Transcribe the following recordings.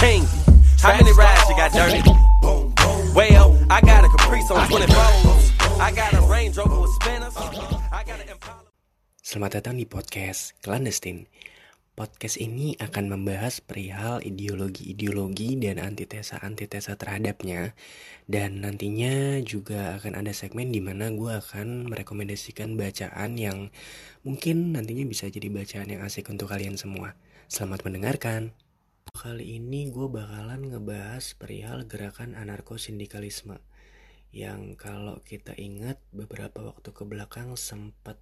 king. How many rides you got dirty? Well, I got a Caprice on 24. I got a Range Rover with spinners. I got an Impala. Selamat datang di podcast Clandestine. Podcast ini akan membahas perihal ideologi-ideologi dan antitesa-antitesa terhadapnya. Dan nantinya juga akan ada segmen di mana gue akan merekomendasikan bacaan yang mungkin nantinya bisa jadi bacaan yang asik untuk kalian semua. Selamat mendengarkan. Kali ini gue bakalan ngebahas perihal gerakan anarko-sindikalisme yang kalau kita ingat beberapa waktu ke belakang sempat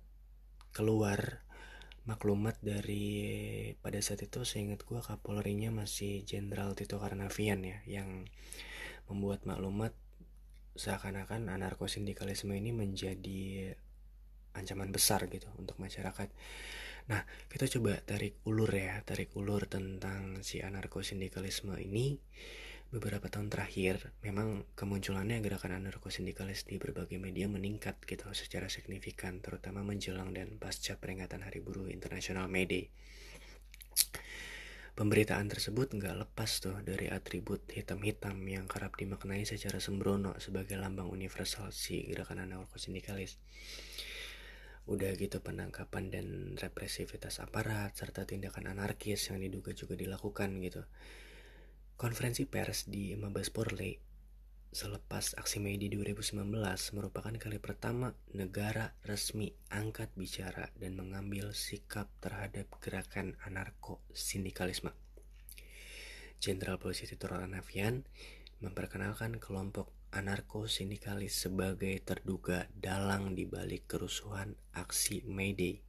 keluar maklumat dari pada saat itu saya ingat gue Kapolrinya masih Jenderal Tito Karnavian ya yang membuat maklumat seakan-akan anarko-sindikalisme ini menjadi ancaman besar gitu untuk masyarakat. Nah, kita coba tarik ulur ya, tarik ulur tentang si anarko-sindikalisme ini beberapa tahun terakhir memang kemunculannya gerakan anarko-sindikalis di berbagai media meningkat gitu secara signifikan terutama menjelang dan pasca peringatan Hari Buruh Internasional May Day. Pemberitaan tersebut nggak lepas tuh dari atribut hitam-hitam yang kerap dimaknai secara sembrono sebagai lambang universal si gerakan anarko-sindikalis. Udah gitu penangkapan dan represivitas aparat serta tindakan anarkis yang diduga juga dilakukan gitu Konferensi pers di Mabes Polri selepas aksi Mei di 2019 merupakan kali pertama negara resmi angkat bicara dan mengambil sikap terhadap gerakan anarko-sindikalisme. Jenderal Polisi Tito Karnavian memperkenalkan kelompok anarko-sindikalis sebagai terduga dalang di balik kerusuhan aksi May Day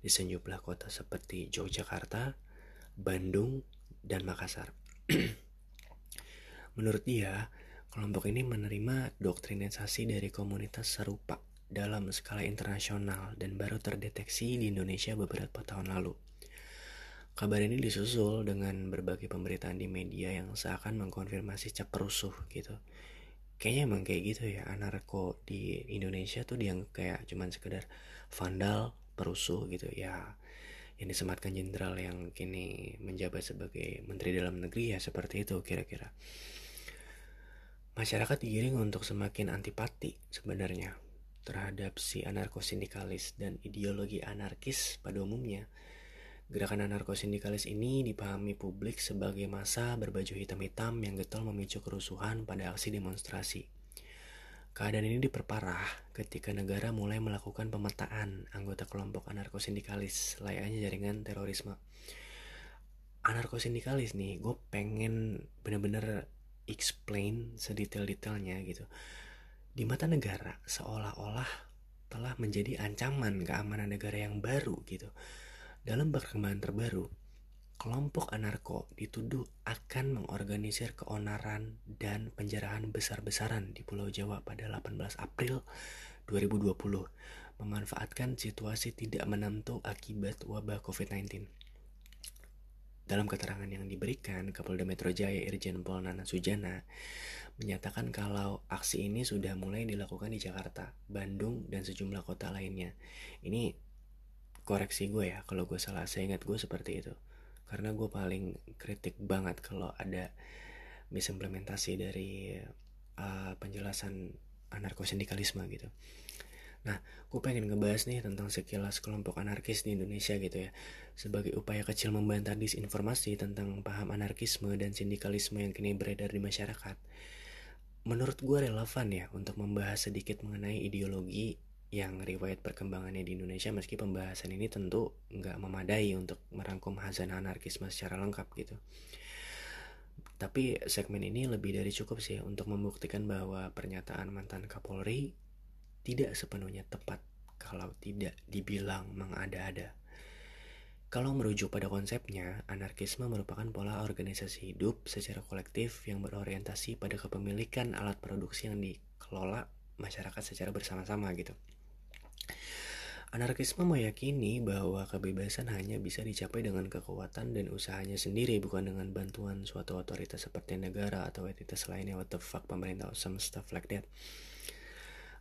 di sejumlah kota seperti Yogyakarta, Bandung, dan Makassar. Menurut dia, kelompok ini menerima doktrinisasi dari komunitas serupa dalam skala internasional dan baru terdeteksi di Indonesia beberapa tahun lalu. Kabar ini disusul dengan berbagai pemberitaan di media yang seakan mengkonfirmasi cap rusuh gitu. Kayaknya emang kayak gitu ya, anarko di Indonesia tuh yang kayak cuman sekedar vandal, perusuh gitu ya. Yang disematkan jenderal yang kini menjabat sebagai menteri dalam negeri ya seperti itu kira-kira. Masyarakat digiring untuk semakin antipati sebenarnya terhadap si anarko-sindikalis dan ideologi anarkis pada umumnya Gerakan anarko-sindikalis ini dipahami publik sebagai masa berbaju hitam-hitam yang getol memicu kerusuhan pada aksi demonstrasi. Keadaan ini diperparah ketika negara mulai melakukan pemetaan anggota kelompok anarko-sindikalis layaknya jaringan terorisme. Anarko-sindikalis nih, gue pengen bener-bener explain sedetail-detailnya gitu. Di mata negara seolah-olah telah menjadi ancaman keamanan negara yang baru gitu. Dalam perkembangan terbaru, kelompok anarko dituduh akan mengorganisir keonaran dan penjarahan besar-besaran di Pulau Jawa pada 18 April 2020, memanfaatkan situasi tidak menentu akibat wabah COVID-19. Dalam keterangan yang diberikan, Kapolda Metro Jaya Irjen Pol Nana Sujana menyatakan kalau aksi ini sudah mulai dilakukan di Jakarta, Bandung, dan sejumlah kota lainnya. Ini koreksi gue ya, kalau gue salah, saya ingat gue seperti itu karena gue paling kritik banget kalau ada misimplementasi dari uh, penjelasan anarko-sindikalisme gitu. Nah, gue pengen ngebahas nih tentang sekilas kelompok anarkis di Indonesia gitu ya. Sebagai upaya kecil membantah disinformasi tentang paham anarkisme dan sindikalisme yang kini beredar di masyarakat. Menurut gue relevan ya untuk membahas sedikit mengenai ideologi yang riwayat perkembangannya di Indonesia meski pembahasan ini tentu nggak memadai untuk merangkum hazana anarkisme secara lengkap gitu. Tapi segmen ini lebih dari cukup sih untuk membuktikan bahwa pernyataan mantan Kapolri tidak sepenuhnya tepat kalau tidak dibilang mengada-ada. Kalau merujuk pada konsepnya, anarkisme merupakan pola organisasi hidup secara kolektif yang berorientasi pada kepemilikan alat produksi yang dikelola masyarakat secara bersama-sama gitu. Anarkisme meyakini bahwa kebebasan hanya bisa dicapai dengan kekuatan dan usahanya sendiri bukan dengan bantuan suatu otoritas seperti negara atau entitas lainnya what the fuck pemerintah or some stuff like that.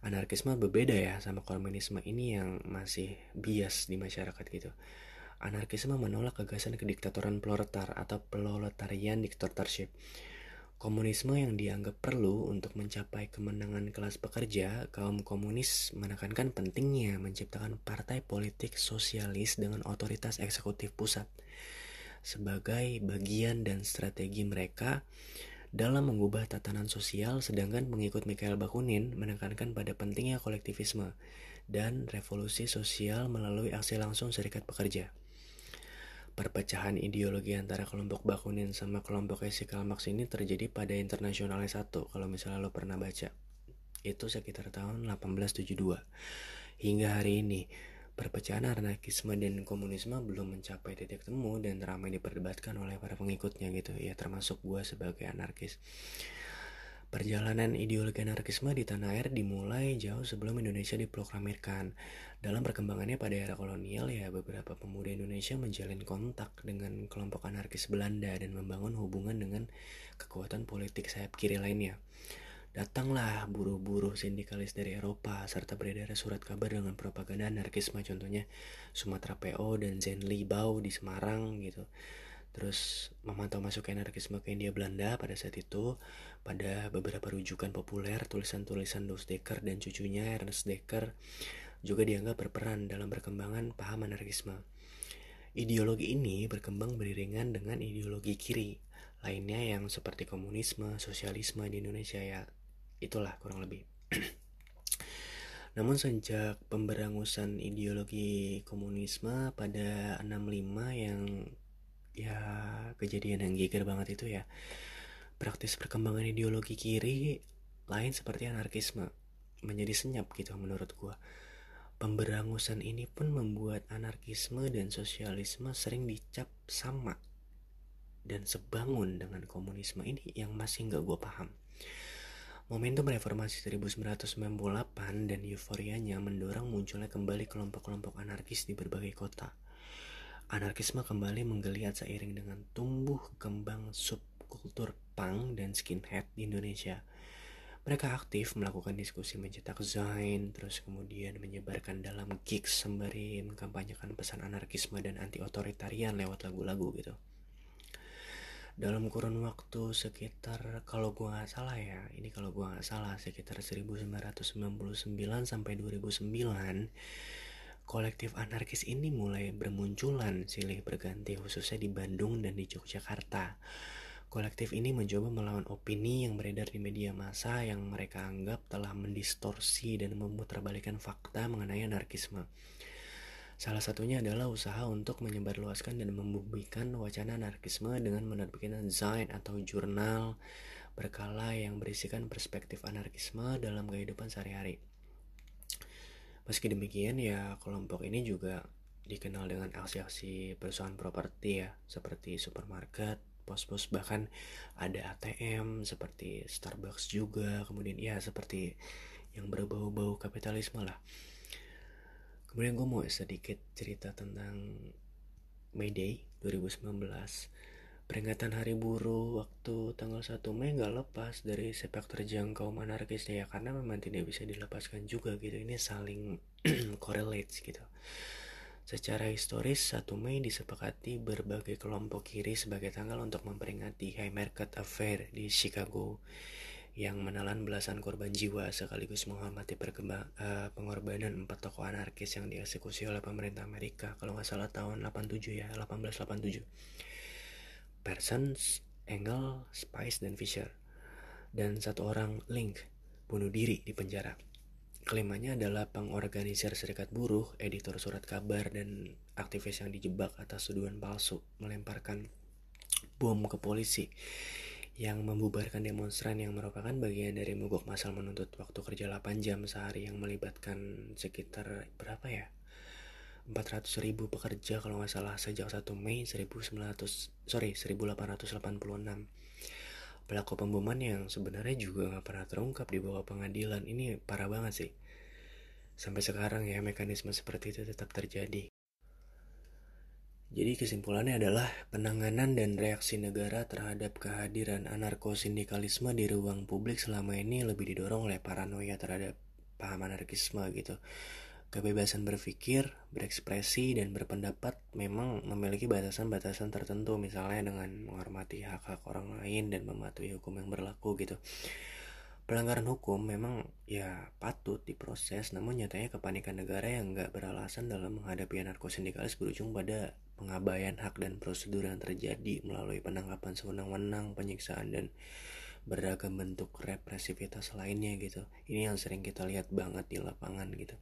Anarkisme berbeda ya sama komunisme ini yang masih bias di masyarakat gitu. Anarkisme menolak gagasan kediktatoran proletar atau proletarian dictatorship. Komunisme yang dianggap perlu untuk mencapai kemenangan kelas pekerja, kaum komunis menekankan pentingnya menciptakan partai politik sosialis dengan otoritas eksekutif pusat sebagai bagian dan strategi mereka dalam mengubah tatanan sosial sedangkan pengikut Mikhail Bakunin menekankan pada pentingnya kolektivisme dan revolusi sosial melalui aksi langsung serikat pekerja. Perpecahan ideologi antara kelompok Bakunin sama kelompok Esikal Marx ini terjadi pada Internasional 1 kalau misalnya lo pernah baca. Itu sekitar tahun 1872. Hingga hari ini, perpecahan anarkisme dan komunisme belum mencapai titik temu dan ramai diperdebatkan oleh para pengikutnya gitu ya termasuk gue sebagai anarkis. Perjalanan ideologi anarkisme di tanah air dimulai jauh sebelum Indonesia diproklamirkan. Dalam perkembangannya pada era kolonial ya beberapa pemuda Indonesia menjalin kontak dengan kelompok anarkis Belanda dan membangun hubungan dengan kekuatan politik sayap kiri lainnya. Datanglah buruh-buruh sindikalis dari Eropa serta beredar surat kabar dengan propaganda anarkisme contohnya Sumatera PO dan Zenli Bau di Semarang gitu terus memantau masuk anarkisme ke India Belanda pada saat itu pada beberapa rujukan populer tulisan-tulisan Dos Dekker dan cucunya Ernest Dekker juga dianggap berperan dalam perkembangan paham anarkisme. Ideologi ini berkembang beriringan dengan ideologi kiri lainnya yang seperti komunisme, sosialisme di Indonesia ya itulah kurang lebih. Namun sejak pemberangusan ideologi komunisme pada 65 yang ya kejadian yang geger banget itu ya praktis perkembangan ideologi kiri lain seperti anarkisme menjadi senyap gitu menurut gua pemberangusan ini pun membuat anarkisme dan sosialisme sering dicap sama dan sebangun dengan komunisme ini yang masih nggak gue paham. Momentum reformasi 1998 dan euforianya mendorong munculnya kembali kelompok-kelompok anarkis di berbagai kota. Anarkisme kembali menggeliat seiring dengan tumbuh kembang subkultur punk dan skinhead di Indonesia. Mereka aktif melakukan diskusi mencetak zain, terus kemudian menyebarkan dalam gigs sembari mengkampanyekan pesan anarkisme dan anti-otoritarian lewat lagu-lagu gitu. Dalam kurun waktu sekitar, kalau gua nggak salah ya, ini kalau gua nggak salah sekitar 1999 sampai 2009, kolektif anarkis ini mulai bermunculan silih berganti khususnya di Bandung dan di Yogyakarta. Kolektif ini mencoba melawan opini yang beredar di media massa yang mereka anggap telah mendistorsi dan memutarbalikkan fakta mengenai anarkisme. Salah satunya adalah usaha untuk menyebarluaskan dan membumikan wacana anarkisme dengan menerbitkan zain atau jurnal berkala yang berisikan perspektif anarkisme dalam kehidupan sehari-hari. Meski demikian ya kelompok ini juga dikenal dengan aksi-aksi perusahaan properti ya seperti supermarket, pos-pos bahkan ada ATM seperti Starbucks juga kemudian ya seperti yang berbau-bau kapitalisme lah. Kemudian gue mau sedikit cerita tentang May Day 2019 Peringatan Hari Buruh waktu tanggal 1 Mei gak lepas dari sepak terjang kaum anarkis ya karena memang tidak bisa dilepaskan juga gitu ini saling correlates gitu. Secara historis 1 Mei disepakati berbagai kelompok kiri sebagai tanggal untuk memperingati High Market Affair di Chicago yang menelan belasan korban jiwa sekaligus menghormati uh, pengorbanan empat tokoh anarkis yang dieksekusi oleh pemerintah Amerika kalau nggak salah tahun 87 ya 1887 Parsons, Engel, Spice, dan Fisher. Dan satu orang, Link, bunuh diri di penjara. Kelimanya adalah pengorganisir serikat buruh, editor surat kabar, dan aktivis yang dijebak atas tuduhan palsu melemparkan bom ke polisi yang membubarkan demonstran yang merupakan bagian dari mogok masal menuntut waktu kerja 8 jam sehari yang melibatkan sekitar berapa ya? 400 ribu pekerja kalau nggak salah sejak 1 Mei 1900 sorry 1886 pelaku pemboman yang sebenarnya juga nggak pernah terungkap di bawah pengadilan. Ini parah banget sih. Sampai sekarang ya mekanisme seperti itu tetap terjadi. Jadi kesimpulannya adalah penanganan dan reaksi negara terhadap kehadiran anarko-sindikalisme di ruang publik selama ini lebih didorong oleh paranoia terhadap paham anarkisme gitu Kebebasan berpikir, berekspresi, dan berpendapat memang memiliki batasan-batasan tertentu, misalnya dengan menghormati hak-hak orang lain dan mematuhi hukum yang berlaku gitu. Pelanggaran hukum memang ya patut diproses, namun nyatanya kepanikan negara yang nggak beralasan dalam menghadapi anarkosindikalis berujung pada pengabaian hak dan prosedur yang terjadi melalui penangkapan sewenang-wenang, penyiksaan, dan beragam bentuk represivitas lainnya gitu. Ini yang sering kita lihat banget di lapangan gitu.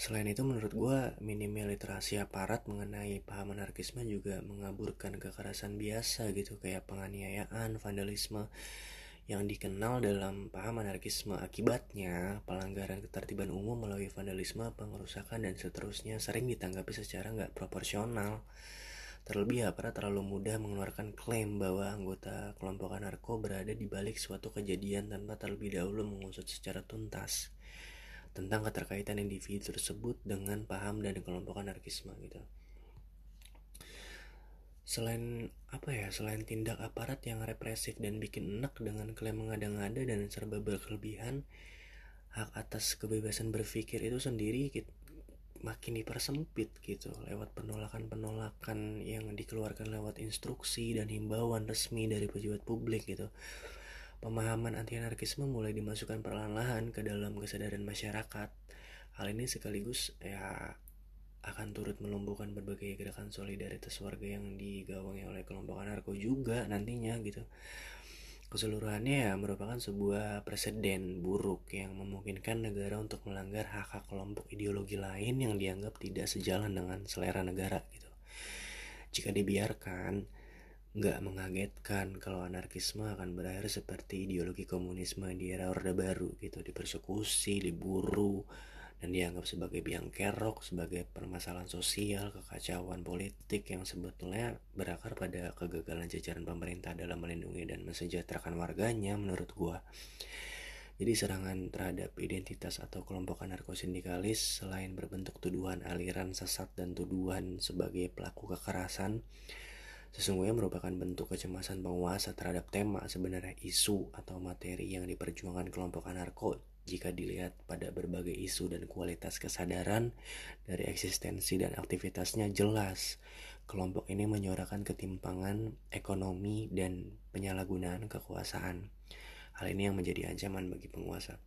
Selain itu menurut gue minimnya literasi aparat mengenai paham anarkisme juga mengaburkan kekerasan biasa gitu kayak penganiayaan, vandalisme yang dikenal dalam paham anarkisme akibatnya pelanggaran ketertiban umum melalui vandalisme, pengerusakan dan seterusnya sering ditanggapi secara nggak proporsional. Terlebih aparat terlalu mudah mengeluarkan klaim bahwa anggota kelompok anarko berada di balik suatu kejadian tanpa terlebih dahulu mengusut secara tuntas tentang keterkaitan individu tersebut dengan paham dan kelompok anarkisme gitu. Selain apa ya, selain tindak aparat yang represif dan bikin enak dengan klaim mengada-ngada dan serba berkelebihan, hak atas kebebasan berpikir itu sendiri makin dipersempit gitu lewat penolakan-penolakan yang dikeluarkan lewat instruksi dan himbauan resmi dari pejabat publik gitu Pemahaman anti-anarkisme mulai dimasukkan perlahan-lahan ke dalam kesadaran masyarakat. Hal ini sekaligus ya akan turut melumpuhkan berbagai gerakan solidaritas warga yang digawangi oleh kelompok anarko juga nantinya gitu. Keseluruhannya ya merupakan sebuah presiden buruk yang memungkinkan negara untuk melanggar hak-hak kelompok ideologi lain yang dianggap tidak sejalan dengan selera negara gitu. Jika dibiarkan, Nggak mengagetkan kalau anarkisme akan berakhir seperti ideologi komunisme di era Orde Baru gitu, dipersekusi, diburu, dan dianggap sebagai biang kerok, sebagai permasalahan sosial, kekacauan politik yang sebetulnya berakar pada kegagalan jajaran pemerintah dalam melindungi dan mensejahterakan warganya menurut gua. Jadi serangan terhadap identitas atau kelompok anarkosindikalis selain berbentuk tuduhan aliran sesat dan tuduhan sebagai pelaku kekerasan, sesungguhnya merupakan bentuk kecemasan penguasa terhadap tema sebenarnya isu atau materi yang diperjuangkan kelompok anarko. Jika dilihat pada berbagai isu dan kualitas kesadaran dari eksistensi dan aktivitasnya jelas kelompok ini menyuarakan ketimpangan ekonomi dan penyalahgunaan kekuasaan. Hal ini yang menjadi ancaman bagi penguasa